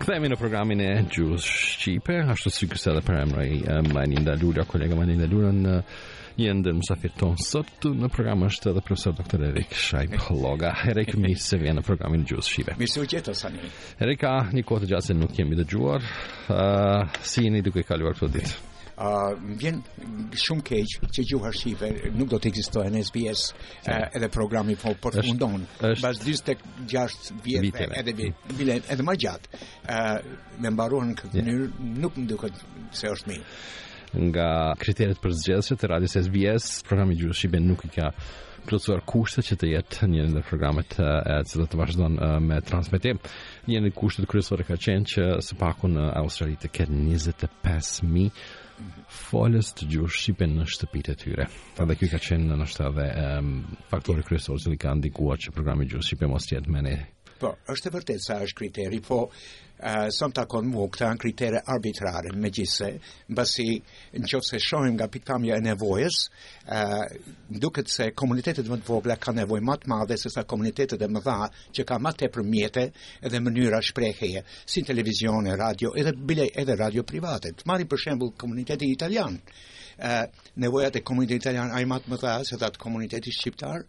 Kthehemi në programin e Gjuhës Shqipe, ashtu sikurse edhe paralajmëroi Majlinda Lulo, kolegia Majlinda Lulo, një ndër mysafirët tanë sot në program është edhe profesor doktor Erik Shaip Lloga. Erik mirë se vjen në programin e Gjuhës Shqipe. Mirë se ju gjeta Sani. Erik ka një kohë të gjatë se nuk kemi dëgjuar. Uh, si jeni duke kaluar këto ditë? Uh, vjen shumë keq që gjuha shqipe nuk do të ekzistojë në SBS edhe programi po përfundon mbas 46 vjet edhe bile edhe më gjatë ë me mbaru në këtë mënyrë nuk më duket se është mirë nga kriteret përzgjedhëse të radios SBS programi i gjuhës shqipe nuk i ka plotësuar kushtet që të jetë një ndër programet e që do të vazhdojnë me transmetim. Një nga kushtet kryesore ka qenë që së paku në Australi të ketë 25000 folës të gjuhës shqipe në shtëpitë e tyre. Pra dhe ky ka qenë ndoshta edhe um, faktori kryesor i cili ka ndikuar që programi i gjuhës shqipe mos të jetë me ne. Po, është e vërtetë se është kriteri, po uh, sa më takon mu këto janë kritere arbitrare megjithse, mbasi në qoftë se shohim nga pikpamja e nevojës, Uh, duket se komunitetet më të vogla kanë nevojë ma të madhe se sa komunitetet e mëdha që kanë ma tepër mjete edhe mënyra shprejheje si televizione, radio edhe bile edhe radio private të marrim për shembull komunitetin italian uh, nevojat e komunitetit italian a janë ma të mëdha se sa të komunitetit shqiptar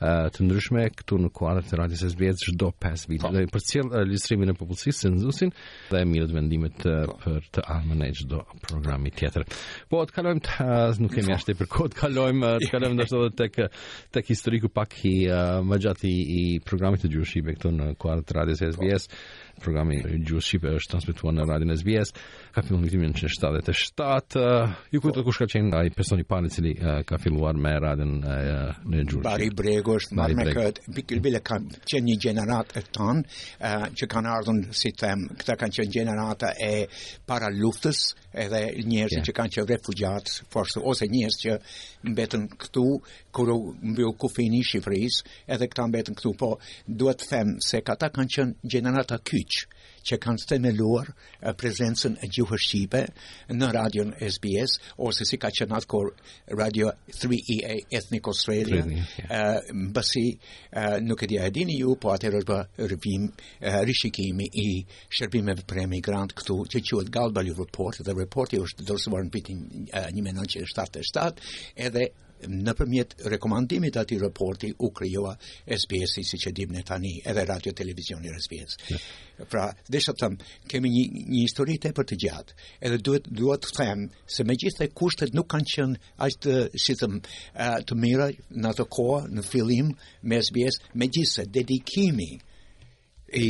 uh, të ndryshme këtu në kuadër të radios SBS çdo 5 vite. Po. Dhe përcjell uh, regjistrimin e popullsisë censusin dhe merren vendimet uh, po. për të ardhmen e çdo programi tjetër. Po të kalojmë të, uh, nuk kemi po. aq tepër kohë, të kalojmë uh, të kalojmë ndoshta edhe tek tek historiku pak i uh, më gjatë i, i programit të gjuhës shqipe këtu në kuadër të radios SBS. Po programi i Gjuhës Shqipe është transmituar në Radion SBS. ka filluar në vitin 1977. Uh, ju kujtohet kush ka qenë ai personi i parë i cili uh, ka filluar me radion uh, në gjuhë. Bahri Bregu është marrë me këtë. Bile bile ka qenë një gjeneratë e tanë uh, që kanë ardhun, si të them, këta kanë qenë gjenerata e para luftës edhe njerëz yeah. që kanë qenë refugjatë, forse ose njerëz që mbetën këtu kur u mbyll kufini i Shqipërisë, edhe këta mbetën këtu, po duhet të them se këta kanë qenë gjenerata kyç që kanë themeluar uh, prezencën e gjuhës shqipe në radion SBS ose si ka qenë atë kohë radio 3EA Ethnic Australia mbasi nuk e di a e dini ju po atëherë është bërë review rishikimi i shërbimeve për emigrantë këtu që quhet Galbally Report dhe reporti është dorëzuar në vitin 1977 edhe Nëpërmjet rekomandimit të atij raporti u krijua SBS-i siç e dimë ne tani, edhe radio televizioni SBS. Pra, desha të them, kemi një një histori tepër të gjatë. Edhe duhet dua të them se megjithëse kushtet nuk kanë qenë aq të si të them të mira në ato kohë në fillim me SBS, megjithëse dedikimi E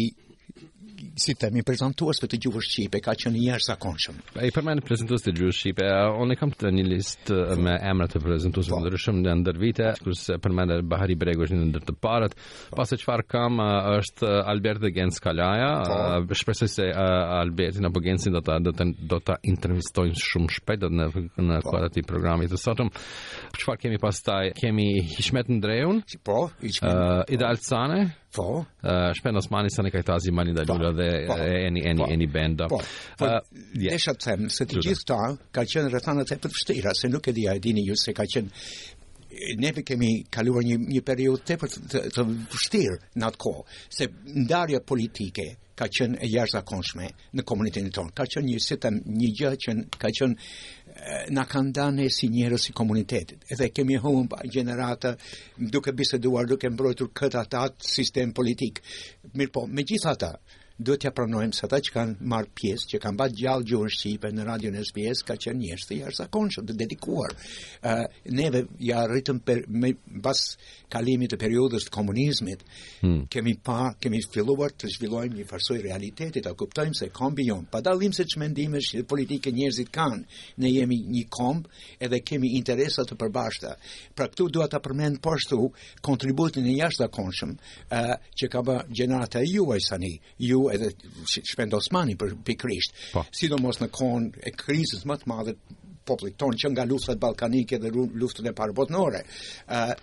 si themi prezantues për të gjuhës shqipe, ka qenë një jashtëzakonshëm. Ai përmend prezantues të gjuhës shqipe, unë e kam të një listë me emra të prezantuesve po. të ndryshëm në ndër vite, kurse përmend Bahari Bregu është një ndër të parët, po. pastaj çfarë kam është Albert dhe Gens Kalaja, po. shpresoj se Albertin apo Gensin do të, do të, do të intervistojnë shumë shpejt në, në po. kuadër të programit të sotëm. Çfarë kemi pastaj? Kemi Hishmet Ndreun, po, Hishmet, uh, Ida Alcane, Po. Uh, Shpend Osmani, Sani Kajtazi, Manida po. lula dhe po. eni eni po. eni benda. Po. Po. Uh, yeah. Desha të them se të gjithë këta ka qenë rrethana tepër të vështira, se nuk e di a e dini ju se ka qenë neve kemi kaluar një një periudhë tepër të, të vështirë në atë kohë, se ndarja politike ka qenë e jashtëzakonshme. në komunitetin tonë. Ka qenë një sistem, një gjë që ka qenë na ka nda ne si njerëz si komunitetit. Edhe kemi humbur gjenerata duke biseduar, duke mbrojtur këtë atë atë sistem politik. Mirpo, megjithatë, duhet t'ia pranojmë se ata që kanë marrë pjesë, që kanë mbajt gjallë gjuhën shqipe në radion SBS, ka qenë njerëz të jashtëzakonshëm, të dedikuar. Ë uh, neve ia arritëm për mbas kalimit të periudhës të komunizmit, hmm. kemi pa, kemi filluar të zhvillojmë një farsoj realiteti, ta kuptojmë se kombi jonë, pa dalim se çmendimesh politike njerëzit kanë, ne jemi një komb edhe kemi interesa të përbashkta. Pra këtu dua ta përmend po ashtu kontributin e jashtëzakonshëm, uh, që ka bë gjenerata e juaj Sani, ju edhe Shpend Osmani për pikërisht, po. sidomos në kohën e krizës më të madhe popullit tonë që nga luftat ballkanike dhe luftën e parë botënore, ë uh,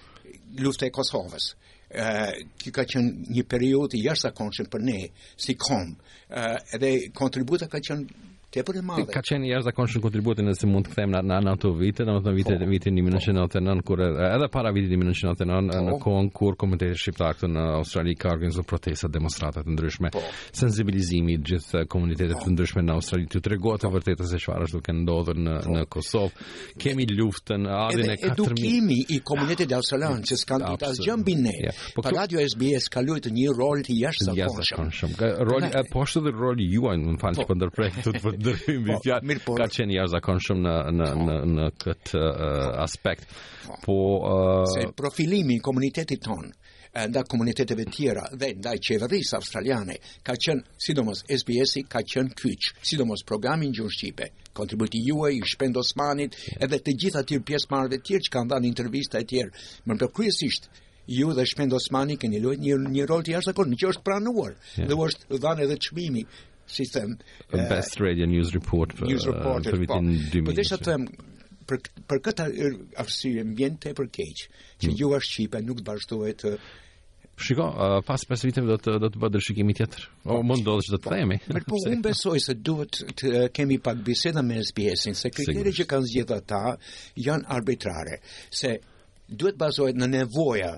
lufta e Kosovës. ë uh, që ka qenë një periudhë i jashtëzakonshëm për ne si komb. ë uh, edhe kontributi ka qenë tepër e madhe. Ka qenë jashtëzakonshëm kontributi nëse mund të kthehemi në në ato vite, domethënë vitet po. vitin 1999 kur edhe para vitit 1999 po. në kohën kur komuniteti shqiptar këtu në Australi ka organizuar protesta, demonstrata të ndryshme, po. sensibilizimi i gjithë komuniteteve të ndryshme në Australi t'ju tregohet e vërteta se çfarë është duke ndodhur në në Kosovë. Kemi luftën, ardhjen e 4000. Edukimi i komunitetit australian që s'kan ditë asgjë mbi ne. Ja. Po këtu... Radio SBS ka luajtur një rol të jashtëzakonshëm. Roli po ashtu dhe roli juaj, më fal, po ndërpres këtu të ndërhym mbi po, fjalë. Po. Ka qenë jashtëzakonshëm në në po. në në këtë uh, aspekt. Po, po uh... se profilimi i komunitetit ton ndaj komuniteteve tjera dhe ndaj qeverisë australiane ka qenë, sidomos SBS-i ka qenë kyç, sidomos programi n'gjuhën shqipe. Kontributi juaj i Shpend Osmanit edhe të gjithë atyre pjesëmarrëve të tjerë që kanë dhënë intervista e tjerë, mirëpo kryesisht ju dhe Shpend Osmani keni luajtur një, një rol të jashtëzakonshëm që është pranuar yeah. dhe është dhënë edhe çmimi si them, the best radio news report for news report for po. vitin 2000. Po desha të them për për këtë arsye më vjen tepër keq që mm. gjuha shqipe nuk vazhdohet të Shiko, uh, pas pas viteve do të do të bëhet rishikimi tjetër. O mund do të po, themi. Por po unë besoj se duhet të uh, kemi pak biseda me SBS-in, se kriteret që kanë zgjedhur ata janë arbitrare, se duhet bazohet në nevoja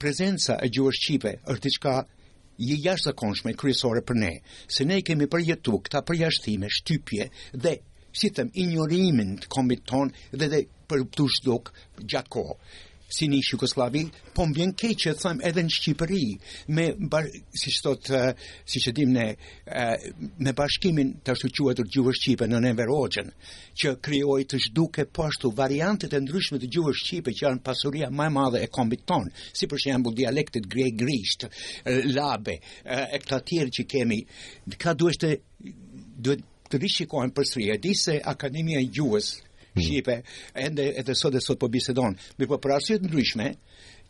Prezenca e gjuhës shqipe është diçka e jashtëzakonshme kryesore për ne, se ne kemi përjetu këta përjashtime, shtypje dhe, si them, injorimin të kombit tonë dhe dhe për të zhduk gjatë kohë. Si në ish Jugosllavi, po më vjen keq që them edhe në Shqipëri, me bar, siç thot, siç e dim ne, me bashkimin të ashtuquajtur gjuhë shqipe nën Enver Hoxhën. që krijoi të zhduke po ashtu variantet e ndryshme të gjuhës shqipe që janë pasuria ma e madhe e kombit tonë, si për shembull dialektet gegërisht, labe, e këta tjerë që kemi, ka duhet të duhet të rishikohen përsëri. E di se Akademia e Gjuhës hmm. Shqipe mm. ende edhe sot e sot po bisedon, mirëpo për arsye të ndryshme,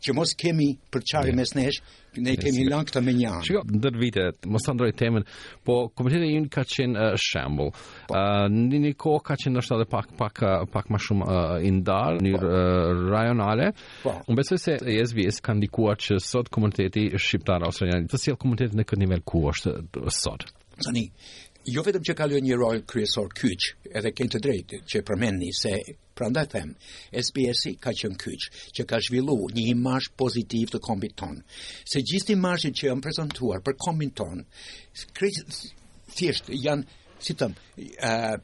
që mos kemi përçarje mes nesh, Ne i kemi lënë këta mënjanë. Shiko, ndër vite, mos ta ndroj temën, po komuniteti ynë ka qenë uh, shembull. Ë po. uh, në një kohë ka qenë ndoshta edhe pak pak uh, pak ma shumë uh, i ndarë në po. uh, rajonale. Po. Unë besoj se SBS ka ndikuar që sot komuniteti shqiptar australian të sjell komunitetin në këtë nivel ku është sot. Tani, jo vetëm që ka lujt një rol kryesor kyç, edhe keni të drejtë që e përmendni se prandaj them, SBS-i ka qenë kyç, që ka zhvillu një imazh pozitiv të kombit tonë. Se gjithë imazhet që janë prezantuar për kombin tonë, krejt thjesht janë, si them, uh,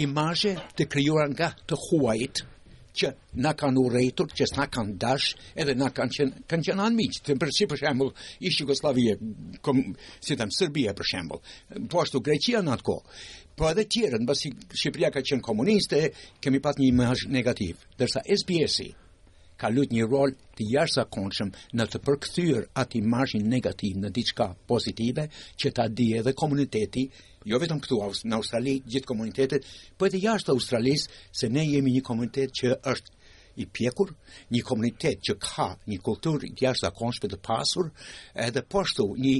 imazhe të krijuara nga të huajit, që na kanë urrejtur, që s'na kanë dash, edhe na kanë qenë kanë qenë anmiq. Të për si për shembull, ish Jugosllavia, kom si them Serbia për shembull, po ashtu Greqia në atë kohë. Po edhe tjerët, mbasi Shqipëria ka qenë komuniste, kemi pas një imazh negativ. Ndërsa SBS-i ka lujt një rol të jashtëzakonshëm në të përkthyer atë imazhin negativ në diçka pozitive që ta di edhe komuniteti jo vetëm këtu në Australi, gjithë komunitetet, po edhe jashtë Australisë, se ne jemi një komunitet që është i pjekur, një komunitet që ka një kulturë jashtëzakonshme të pasur, edhe po ashtu një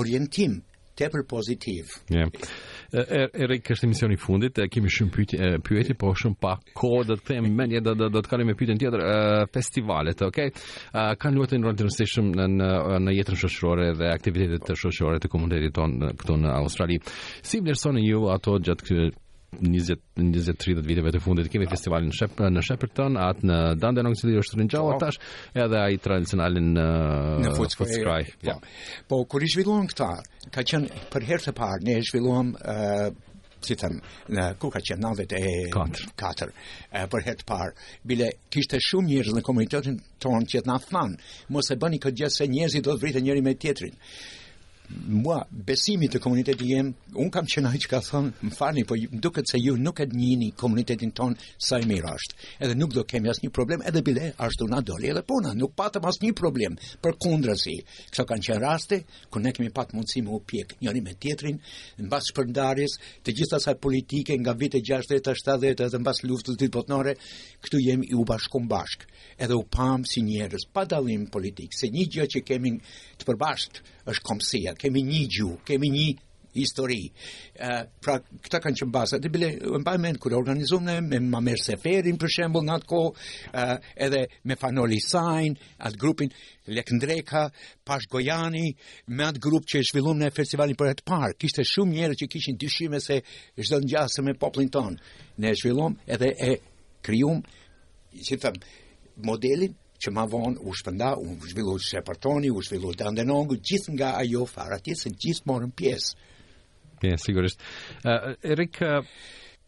orientim tepër pozitiv. Ja. Er, Erik, është emisioni i fundit, kemi shumë pyetje, pyetje, po shumë pak kohë do të them më një do do të kalojmë me pyetjen tjetër, festivalet, okay? Uh, kanë luajtur një rol të rëndësishëm në në, në jetën shoqërore dhe aktivitetet të shoqërore të komunitetit tonë këtu në Australi. Si vlerësoni ju ato gjatë këtyre 20 20 30 viteve të fundit kemi festivalin Shep në Shepperton atë në Dandenong që është ringjallur po. tash edhe ai tradicionalin në Footscray po. ja. po kur i zhvilluam këta ka qenë për herë të parë ne zhvilluam uh, si them, nuk e di ka qenë 94. E, për herë të parë, bile kishte shumë njerëz në komunitetin tonë që na thanë, mos e bëni këtë gjë se njerëzit do të vriten njëri me tjetrin. Mua besimi të komunitetit jem, un kam qenë ai që ka thënë, më falni, po më duket se ju nuk e dini komunitetin ton sa i mirë është. Edhe nuk do kemi asnjë problem, edhe bile ashtu na doli edhe puna, nuk patëm asnjë problem. Përkundrazi, këto kanë qenë raste, ku ne kemi pat mundësi me u pjek njëri me tjetrin, mbas shpërndarjes të gjithë asaj politike nga vite 60-70 edhe mbas Luftës Dytë Botnore, këtu jemi u bashkum bashk, edhe u pam si njerëz, pa dallim politik, se një gjë që kemi të përbashkët është kombësia, kemi një gjuhë, kemi një histori. Uh, pra, këta kanë qënë baza. Dhe bile, mbaj mend, kur e organizum ne me Mamer Seferin, për shembull, në atë kohë, uh, edhe me Fanoli Isajn, atë grupin, Lek Ndreka, Pashk Gojani, me atë grup që e zhvillum ne festivalin për herë të parë. Kishte shumë njerëz që kishin dyshime se ç'do ngjasë me popullin tonë. Ne e zhvillum edhe e krijum, që të themi, modelin që ma vonë u shpërnda, u zhvillu Shepartoni, u zhvillu Dandenongu, gjithë nga ajo farë atje, se gjithë morën pjesë. Ja, sigurisht. Uh, Erik, uh,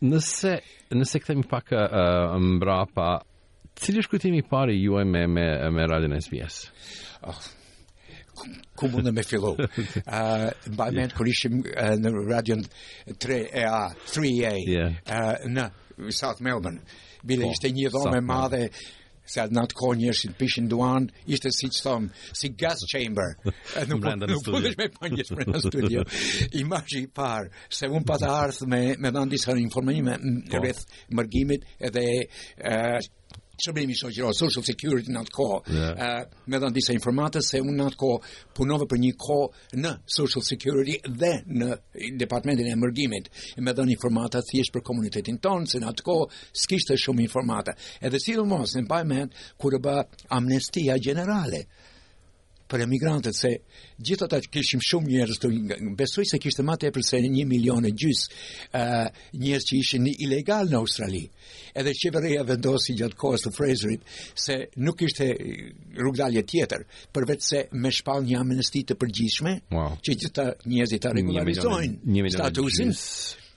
nëse, nëse kthehemi pak uh, mbrapa, cili është kujtimi i parë i juaj me, me, me Radion SBS? Oh, ku me fillu. Uh, Mbaj mend kur ishim uh, në radion 3A, 3A, yeah. uh, në South Melbourne. Bile po, ishte një dhomë e madhe, se në atë kohë njerëzit pishin duhan, ishte siç thon, si gas chamber. Nuk mujshe me pa njerëz në studio. Imazhi i parë se un pata ardhur me me dhënë disa informime po. rreth mërgimit edhe shërbimi shoqëror, social security në atë kohë, yeah. uh, me dhënë disa informata se unë në atë kohë punova për një kohë në Social Security dhe në departamentin e mërgimit me dhënë informata thjesht për komunitetin tonë, se në atë kohë s'kishte shumë informata. Edhe sidomos, mbaj mend, kur u ba amnestia gjenerale, për emigrantët se gjithë ata kishim shumë njerëz të besoj se kishte më tepër se 1 milion e gjys uh, njerëz që ishin ilegal në Australi. Edhe qeveria vendosi gjatë kohës të Fraserit se nuk ishte rrugdalje tjetër, përveç se me shpall një amnesti të përgjithshme, wow. që gjithë ata njerëzit ta regularizojnë statusin.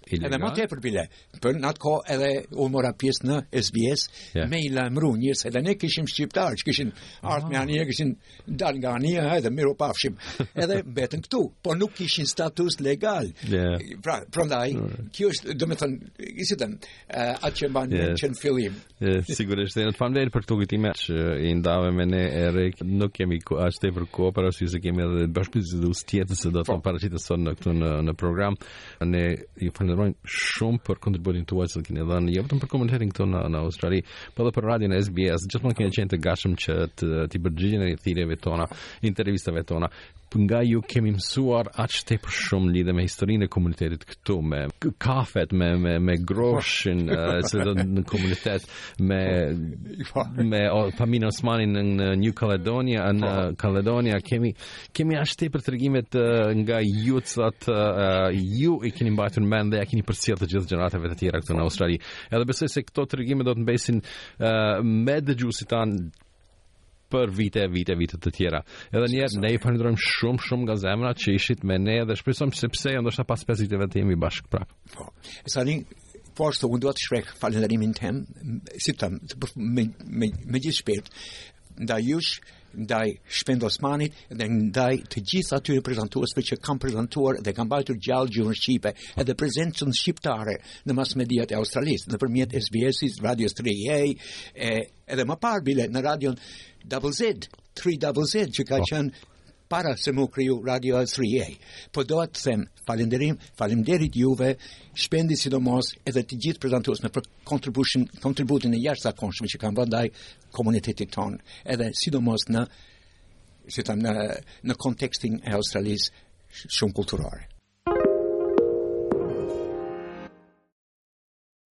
Edhe më tepër bile, për në atë kohë edhe u mora pjesë në SBS yeah. me i lajmëru njerëz edhe ne kishim shqiptarë që kishin ardhur me anije, kishin dal nga anija, edhe mirupafshim, edhe mbetën këtu, po nuk kishin status legal. Yeah. Pra, prandaj, mm. kjo është, do me thënë, si të them, eh, atë që mbaj mend yes. që në fillim. Yes, sigurisht, dhe ne të falemnderit për këto kujtime, që i ndave me ne Erik, nuk kemi aq tepër kohë, parasysh se kemi edhe bashkëbisedues tjetër, se do të po. paraqiten sot në këtu në, në program. Ne ju falenderojmë shumë për kontributin tuaj që keni dhënë, jo vetëm për komunitetin këtu në në Australi, por edhe për radion e SBS. Gjithmonë keni qenë të gatshëm që të t'u përgjigjeni thirrjeve tona, intervistave tona. Nga ju kemi mësuar aq tepër shumë lidhje me historinë e komunitetit këtu me kafet me me me groshin se do në komunitet me me familjen Osmani në New Caledonia në Caledonia kemi Kemi aq tepër tregime nga ju të cilat, ju i keni mbajtur në mend dhe ia keni përcjell të gjithë gjeneratave të tjera këtu në Australi. Edhe besoj se këto tregime do të mbesin me dëgjuesit tanë për vite e vite vite të tjera. Edhe një herë ne i falënderojmë shumë shumë nga zemra që ishit me ne dhe shpresojmë se pse jo ndoshta pas pesë viteve të jemi bashkë prap. Po. Sani po ashtu unë dua të shpreh falënderimin tim si të them me me me gjithë shpirt ndaj jush, ndaj Shpend Osmanit dhe ndaj të gjithë atyre prezantuesve që kanë prezantuar dhe kanë mbajtur gjallë gjuhën shqipe, edhe prezencën shqiptare në mas mediat e Australisë, nëpërmjet SBS-it, Radio 3EA, edhe më parë bile në radion Double Z, 3 Double Z që ka po. qenë para se m'u kriju Radio 3EA. Po doa të them, falenderim, faleminderit juve, Shpendit sidomos edhe të gjithë prezantuesve për kontributin kontributin e jashtëzakonshëm që kanë bë ndaj komunitetit tonë, edhe sidomos në si t'them në në kontekstin e Australisë shumëkulturore.